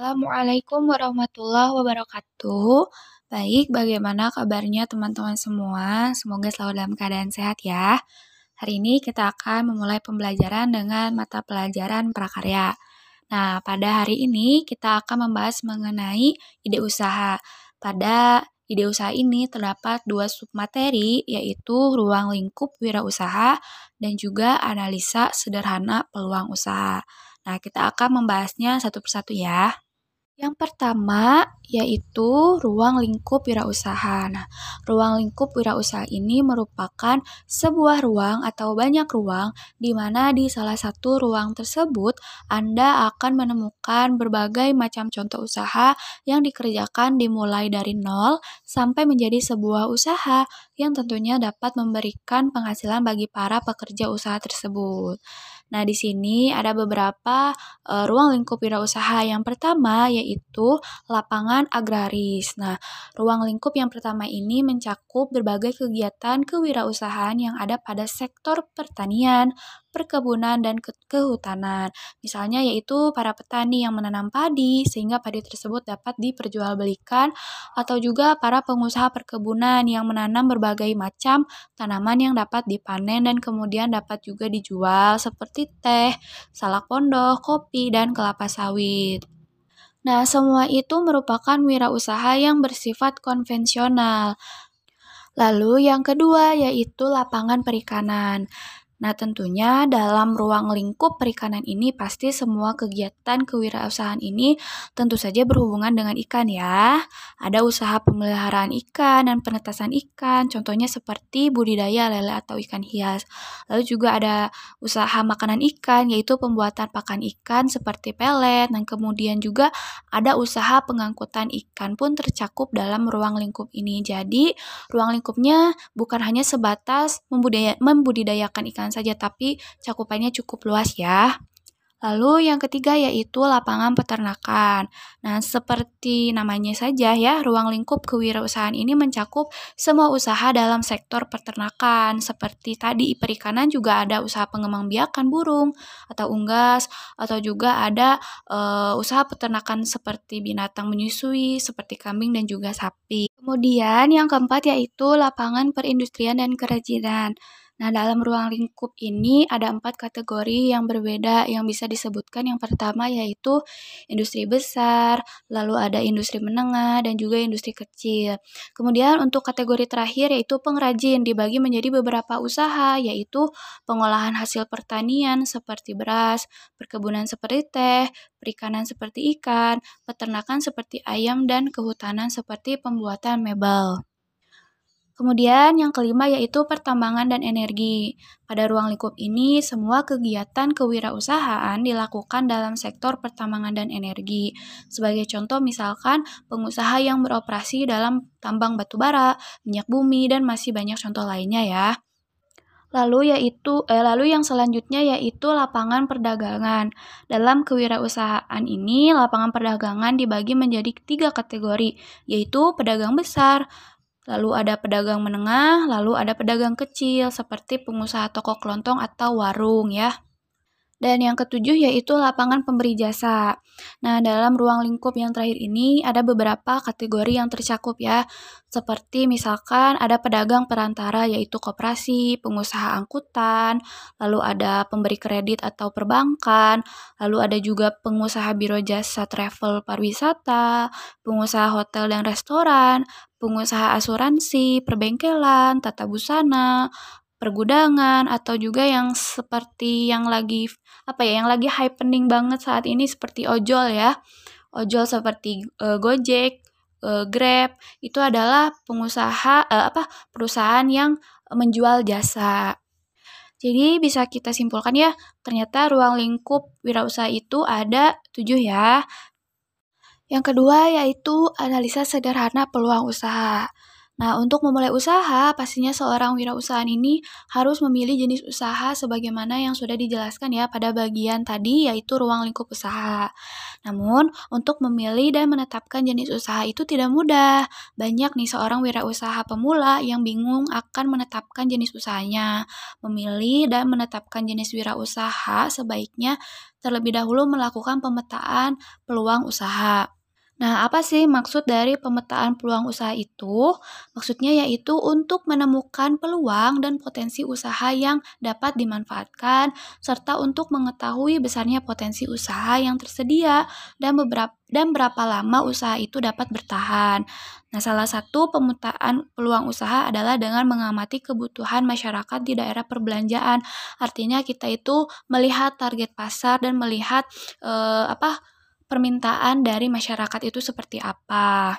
Assalamualaikum warahmatullahi wabarakatuh. Baik, bagaimana kabarnya teman-teman semua? Semoga selalu dalam keadaan sehat ya. Hari ini kita akan memulai pembelajaran dengan mata pelajaran prakarya. Nah, pada hari ini kita akan membahas mengenai ide usaha. Pada ide usaha ini terdapat dua submateri, yaitu ruang lingkup wirausaha dan juga analisa sederhana peluang usaha. Nah, kita akan membahasnya satu persatu ya. Yang pertama yaitu ruang lingkup wirausaha. Nah, ruang lingkup wirausaha ini merupakan sebuah ruang atau banyak ruang di mana di salah satu ruang tersebut Anda akan menemukan berbagai macam contoh usaha yang dikerjakan dimulai dari nol sampai menjadi sebuah usaha yang tentunya dapat memberikan penghasilan bagi para pekerja usaha tersebut. Nah, di sini ada beberapa uh, ruang lingkup wirausaha. Yang pertama yaitu lapangan agraris. Nah, ruang lingkup yang pertama ini mencakup berbagai kegiatan kewirausahaan yang ada pada sektor pertanian, perkebunan, dan ke kehutanan. Misalnya yaitu para petani yang menanam padi sehingga padi tersebut dapat diperjualbelikan atau juga para pengusaha perkebunan yang menanam berbagai macam tanaman yang dapat dipanen dan kemudian dapat juga dijual seperti teh, salak pondok, kopi, dan kelapa sawit. Nah, semua itu merupakan wirausaha yang bersifat konvensional. Lalu yang kedua yaitu lapangan perikanan. Nah, tentunya dalam ruang lingkup perikanan ini pasti semua kegiatan kewirausahaan ini tentu saja berhubungan dengan ikan ya. Ada usaha pemeliharaan ikan dan penetasan ikan, contohnya seperti budidaya lele atau ikan hias. Lalu juga ada usaha makanan ikan yaitu pembuatan pakan ikan seperti pelet dan kemudian juga ada usaha pengangkutan ikan pun tercakup dalam ruang lingkup ini. Jadi, ruang lingkupnya bukan hanya sebatas membudidayakan ikan saja, tapi cakupannya cukup luas ya. Lalu yang ketiga yaitu lapangan peternakan. Nah, seperti namanya saja ya, ruang lingkup kewirausahaan ini mencakup semua usaha dalam sektor peternakan. Seperti tadi perikanan juga ada usaha pengembangbiakan burung atau unggas atau juga ada uh, usaha peternakan seperti binatang menyusui seperti kambing dan juga sapi. Kemudian yang keempat yaitu lapangan perindustrian dan kerajinan. Nah, dalam ruang lingkup ini ada empat kategori yang berbeda yang bisa disebutkan. Yang pertama yaitu industri besar, lalu ada industri menengah, dan juga industri kecil. Kemudian untuk kategori terakhir yaitu pengrajin dibagi menjadi beberapa usaha yaitu pengolahan hasil pertanian seperti beras, perkebunan seperti teh, perikanan seperti ikan, peternakan seperti ayam, dan kehutanan seperti pembuatan mebel. Kemudian yang kelima yaitu pertambangan dan energi. Pada ruang lingkup ini, semua kegiatan kewirausahaan dilakukan dalam sektor pertambangan dan energi. Sebagai contoh misalkan pengusaha yang beroperasi dalam tambang batu bara, minyak bumi, dan masih banyak contoh lainnya ya. Lalu yaitu eh, lalu yang selanjutnya yaitu lapangan perdagangan. Dalam kewirausahaan ini, lapangan perdagangan dibagi menjadi tiga kategori, yaitu pedagang besar, lalu ada pedagang menengah, lalu ada pedagang kecil seperti pengusaha toko kelontong atau warung ya. Dan yang ketujuh yaitu lapangan pemberi jasa. Nah, dalam ruang lingkup yang terakhir ini ada beberapa kategori yang tercakup ya. Seperti misalkan ada pedagang perantara yaitu koperasi, pengusaha angkutan, lalu ada pemberi kredit atau perbankan, lalu ada juga pengusaha biro jasa travel pariwisata, pengusaha hotel dan restoran, pengusaha asuransi, perbengkelan, tata busana, pergudangan atau juga yang seperti yang lagi apa ya yang lagi happening banget saat ini seperti ojol ya. Ojol seperti uh, Gojek uh, Grab itu adalah pengusaha uh, apa perusahaan yang menjual jasa. Jadi bisa kita simpulkan ya ternyata ruang lingkup wirausaha itu ada tujuh ya. Yang kedua yaitu analisa sederhana peluang usaha Nah, untuk memulai usaha, pastinya seorang wirausahaan ini harus memilih jenis usaha sebagaimana yang sudah dijelaskan ya pada bagian tadi yaitu ruang lingkup usaha. Namun, untuk memilih dan menetapkan jenis usaha itu tidak mudah. Banyak nih seorang wirausaha pemula yang bingung akan menetapkan jenis usahanya. Memilih dan menetapkan jenis wirausaha sebaiknya terlebih dahulu melakukan pemetaan peluang usaha. Nah, apa sih maksud dari pemetaan peluang usaha itu? Maksudnya yaitu untuk menemukan peluang dan potensi usaha yang dapat dimanfaatkan, serta untuk mengetahui besarnya potensi usaha yang tersedia dan beberapa dan berapa lama usaha itu dapat bertahan. Nah, salah satu pemetaan peluang usaha adalah dengan mengamati kebutuhan masyarakat di daerah perbelanjaan. Artinya kita itu melihat target pasar dan melihat eh, apa permintaan dari masyarakat itu seperti apa.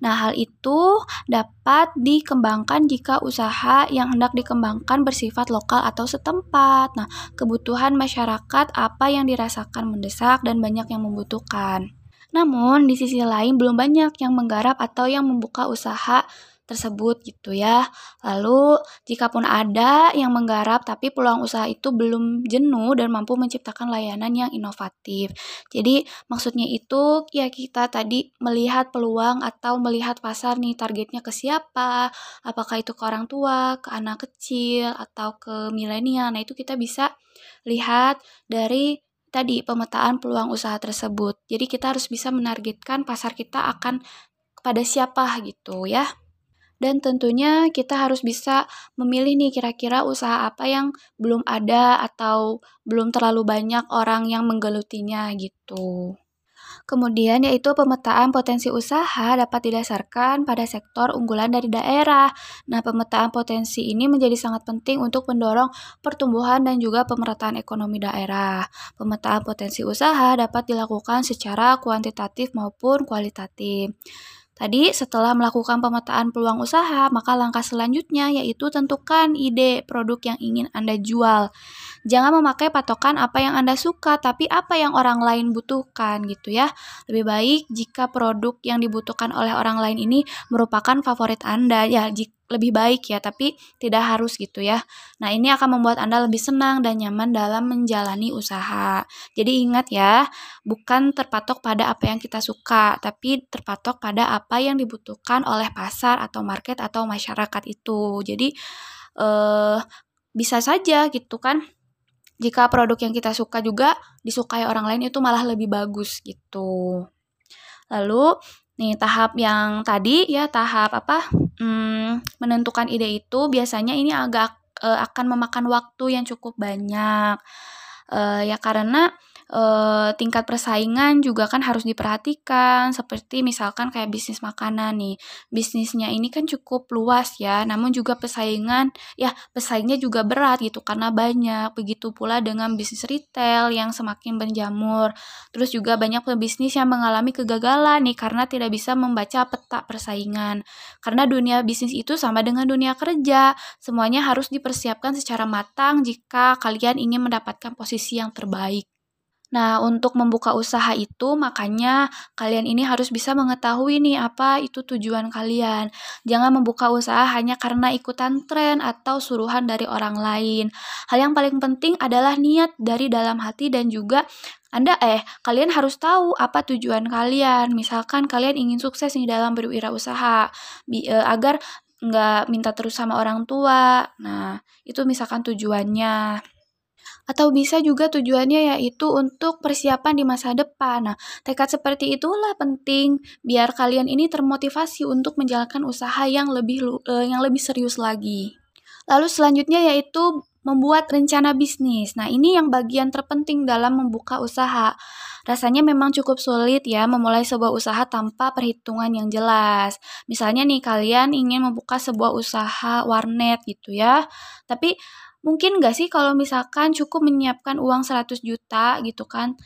Nah, hal itu dapat dikembangkan jika usaha yang hendak dikembangkan bersifat lokal atau setempat. Nah, kebutuhan masyarakat apa yang dirasakan mendesak dan banyak yang membutuhkan. Namun, di sisi lain belum banyak yang menggarap atau yang membuka usaha tersebut gitu ya. Lalu, jika pun ada yang menggarap tapi peluang usaha itu belum jenuh dan mampu menciptakan layanan yang inovatif. Jadi, maksudnya itu ya kita tadi melihat peluang atau melihat pasar nih targetnya ke siapa, apakah itu ke orang tua, ke anak kecil atau ke milenial. Nah, itu kita bisa lihat dari tadi pemetaan peluang usaha tersebut. Jadi kita harus bisa menargetkan pasar kita akan kepada siapa gitu ya. Dan tentunya kita harus bisa memilih nih kira-kira usaha apa yang belum ada atau belum terlalu banyak orang yang menggelutinya gitu. Kemudian yaitu pemetaan potensi usaha dapat didasarkan pada sektor unggulan dari daerah. Nah, pemetaan potensi ini menjadi sangat penting untuk mendorong pertumbuhan dan juga pemerataan ekonomi daerah. Pemetaan potensi usaha dapat dilakukan secara kuantitatif maupun kualitatif. Tadi setelah melakukan pemetaan peluang usaha, maka langkah selanjutnya yaitu tentukan ide produk yang ingin Anda jual. Jangan memakai patokan apa yang Anda suka, tapi apa yang orang lain butuhkan gitu ya. Lebih baik jika produk yang dibutuhkan oleh orang lain ini merupakan favorit Anda ya, jika lebih baik ya, tapi tidak harus gitu ya. Nah, ini akan membuat Anda lebih senang dan nyaman dalam menjalani usaha. Jadi ingat ya, bukan terpatok pada apa yang kita suka, tapi terpatok pada apa yang dibutuhkan oleh pasar atau market atau masyarakat itu. Jadi eh bisa saja gitu kan. Jika produk yang kita suka juga disukai orang lain itu malah lebih bagus gitu. Lalu nih tahap yang tadi ya tahap apa hmm, menentukan ide itu biasanya ini agak uh, akan memakan waktu yang cukup banyak. Uh, ya karena uh, tingkat persaingan juga kan harus diperhatikan seperti misalkan kayak bisnis makanan nih. Bisnisnya ini kan cukup luas ya namun juga persaingan ya pesaingnya juga berat gitu karena banyak. Begitu pula dengan bisnis retail yang semakin berjamur terus juga banyak pebisnis yang mengalami kegagalan nih karena tidak bisa membaca peta persaingan. Karena dunia bisnis itu sama dengan dunia kerja. Semuanya harus dipersiapkan secara matang jika kalian ingin mendapatkan posisi yang terbaik Nah, untuk membuka usaha itu, makanya kalian ini harus bisa mengetahui nih apa itu tujuan kalian. Jangan membuka usaha hanya karena ikutan tren atau suruhan dari orang lain. Hal yang paling penting adalah niat dari dalam hati dan juga anda eh kalian harus tahu apa tujuan kalian. Misalkan kalian ingin sukses nih dalam berwirausaha bi, eh, agar nggak minta terus sama orang tua. Nah, itu misalkan tujuannya atau bisa juga tujuannya yaitu untuk persiapan di masa depan. Nah, tekad seperti itulah penting biar kalian ini termotivasi untuk menjalankan usaha yang lebih uh, yang lebih serius lagi. Lalu selanjutnya yaitu membuat rencana bisnis. Nah, ini yang bagian terpenting dalam membuka usaha. Rasanya memang cukup sulit ya memulai sebuah usaha tanpa perhitungan yang jelas. Misalnya nih kalian ingin membuka sebuah usaha warnet gitu ya. Tapi Mungkin nggak sih kalau misalkan cukup menyiapkan uang 100 juta gitu kan?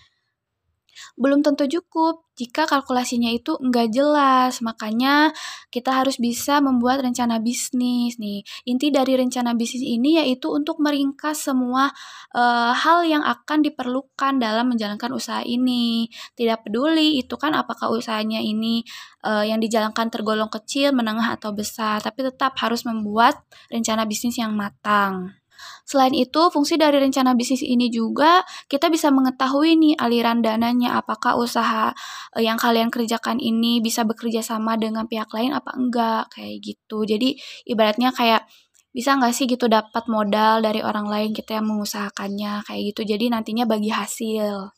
belum tentu cukup jika kalkulasinya itu enggak jelas. Makanya kita harus bisa membuat rencana bisnis nih. Inti dari rencana bisnis ini yaitu untuk meringkas semua e, hal yang akan diperlukan dalam menjalankan usaha ini. Tidak peduli itu kan apakah usahanya ini e, yang dijalankan tergolong kecil, menengah atau besar, tapi tetap harus membuat rencana bisnis yang matang. Selain itu, fungsi dari rencana bisnis ini juga kita bisa mengetahui nih aliran dananya, apakah usaha eh, yang kalian kerjakan ini bisa bekerja sama dengan pihak lain apa enggak, kayak gitu. Jadi ibaratnya kayak bisa nggak sih gitu dapat modal dari orang lain kita yang mengusahakannya kayak gitu. Jadi nantinya bagi hasil.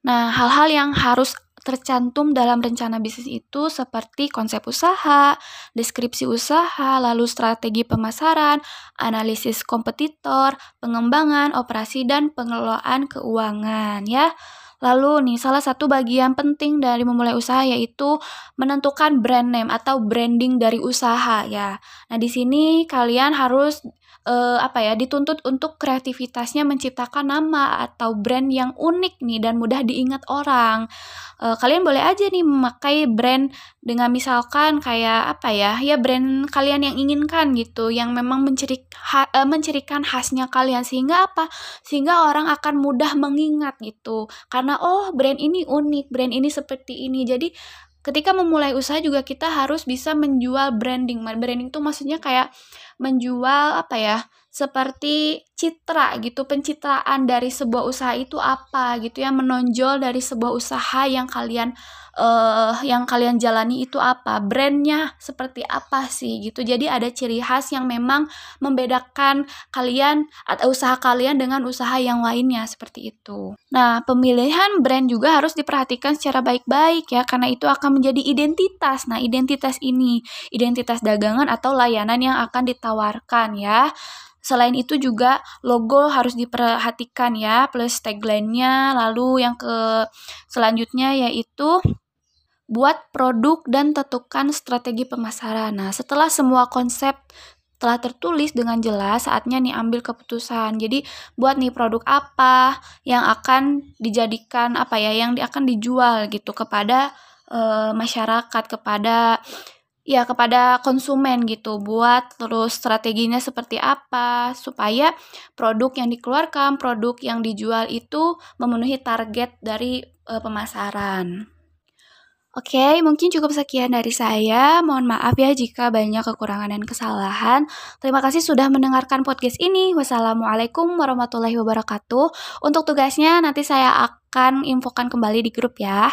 Nah, hal-hal yang harus tercantum dalam rencana bisnis itu seperti konsep usaha, deskripsi usaha, lalu strategi pemasaran, analisis kompetitor, pengembangan, operasi dan pengelolaan keuangan ya. Lalu nih salah satu bagian penting dari memulai usaha yaitu menentukan brand name atau branding dari usaha ya. Nah, di sini kalian harus uh, apa ya, dituntut untuk kreativitasnya menciptakan nama atau brand yang unik nih dan mudah diingat orang. Uh, kalian boleh aja nih memakai brand dengan misalkan kayak apa ya, ya brand kalian yang inginkan gitu, yang memang menciri ha, uh, mencirikan khasnya kalian sehingga apa? Sehingga orang akan mudah mengingat gitu. Karena oh brand ini unik, brand ini seperti ini. Jadi ketika memulai usaha juga kita harus bisa menjual branding. Branding itu maksudnya kayak menjual apa ya seperti citra gitu pencitraan dari sebuah usaha itu apa gitu ya menonjol dari sebuah usaha yang kalian uh, yang kalian jalani itu apa brandnya seperti apa sih gitu. Jadi ada ciri khas yang memang membedakan kalian atau usaha kalian dengan usaha yang lainnya seperti itu. Nah pemilihan brand juga harus diperhatikan secara baik-baik ya karena itu akan menjadi identitas. Nah identitas ini identitas dagangan atau layanan yang akan ditawarkan ya Selain itu juga logo harus diperhatikan ya, plus tagline-nya. Lalu yang ke selanjutnya yaitu buat produk dan tentukan strategi pemasaran. Nah, setelah semua konsep telah tertulis dengan jelas, saatnya nih ambil keputusan. Jadi, buat nih produk apa yang akan dijadikan apa ya, yang akan dijual gitu kepada e, masyarakat, kepada ya kepada konsumen gitu buat terus strateginya seperti apa supaya produk yang dikeluarkan, produk yang dijual itu memenuhi target dari e, pemasaran. Oke, mungkin cukup sekian dari saya. Mohon maaf ya jika banyak kekurangan dan kesalahan. Terima kasih sudah mendengarkan podcast ini. Wassalamualaikum warahmatullahi wabarakatuh. Untuk tugasnya nanti saya akan infokan kembali di grup ya.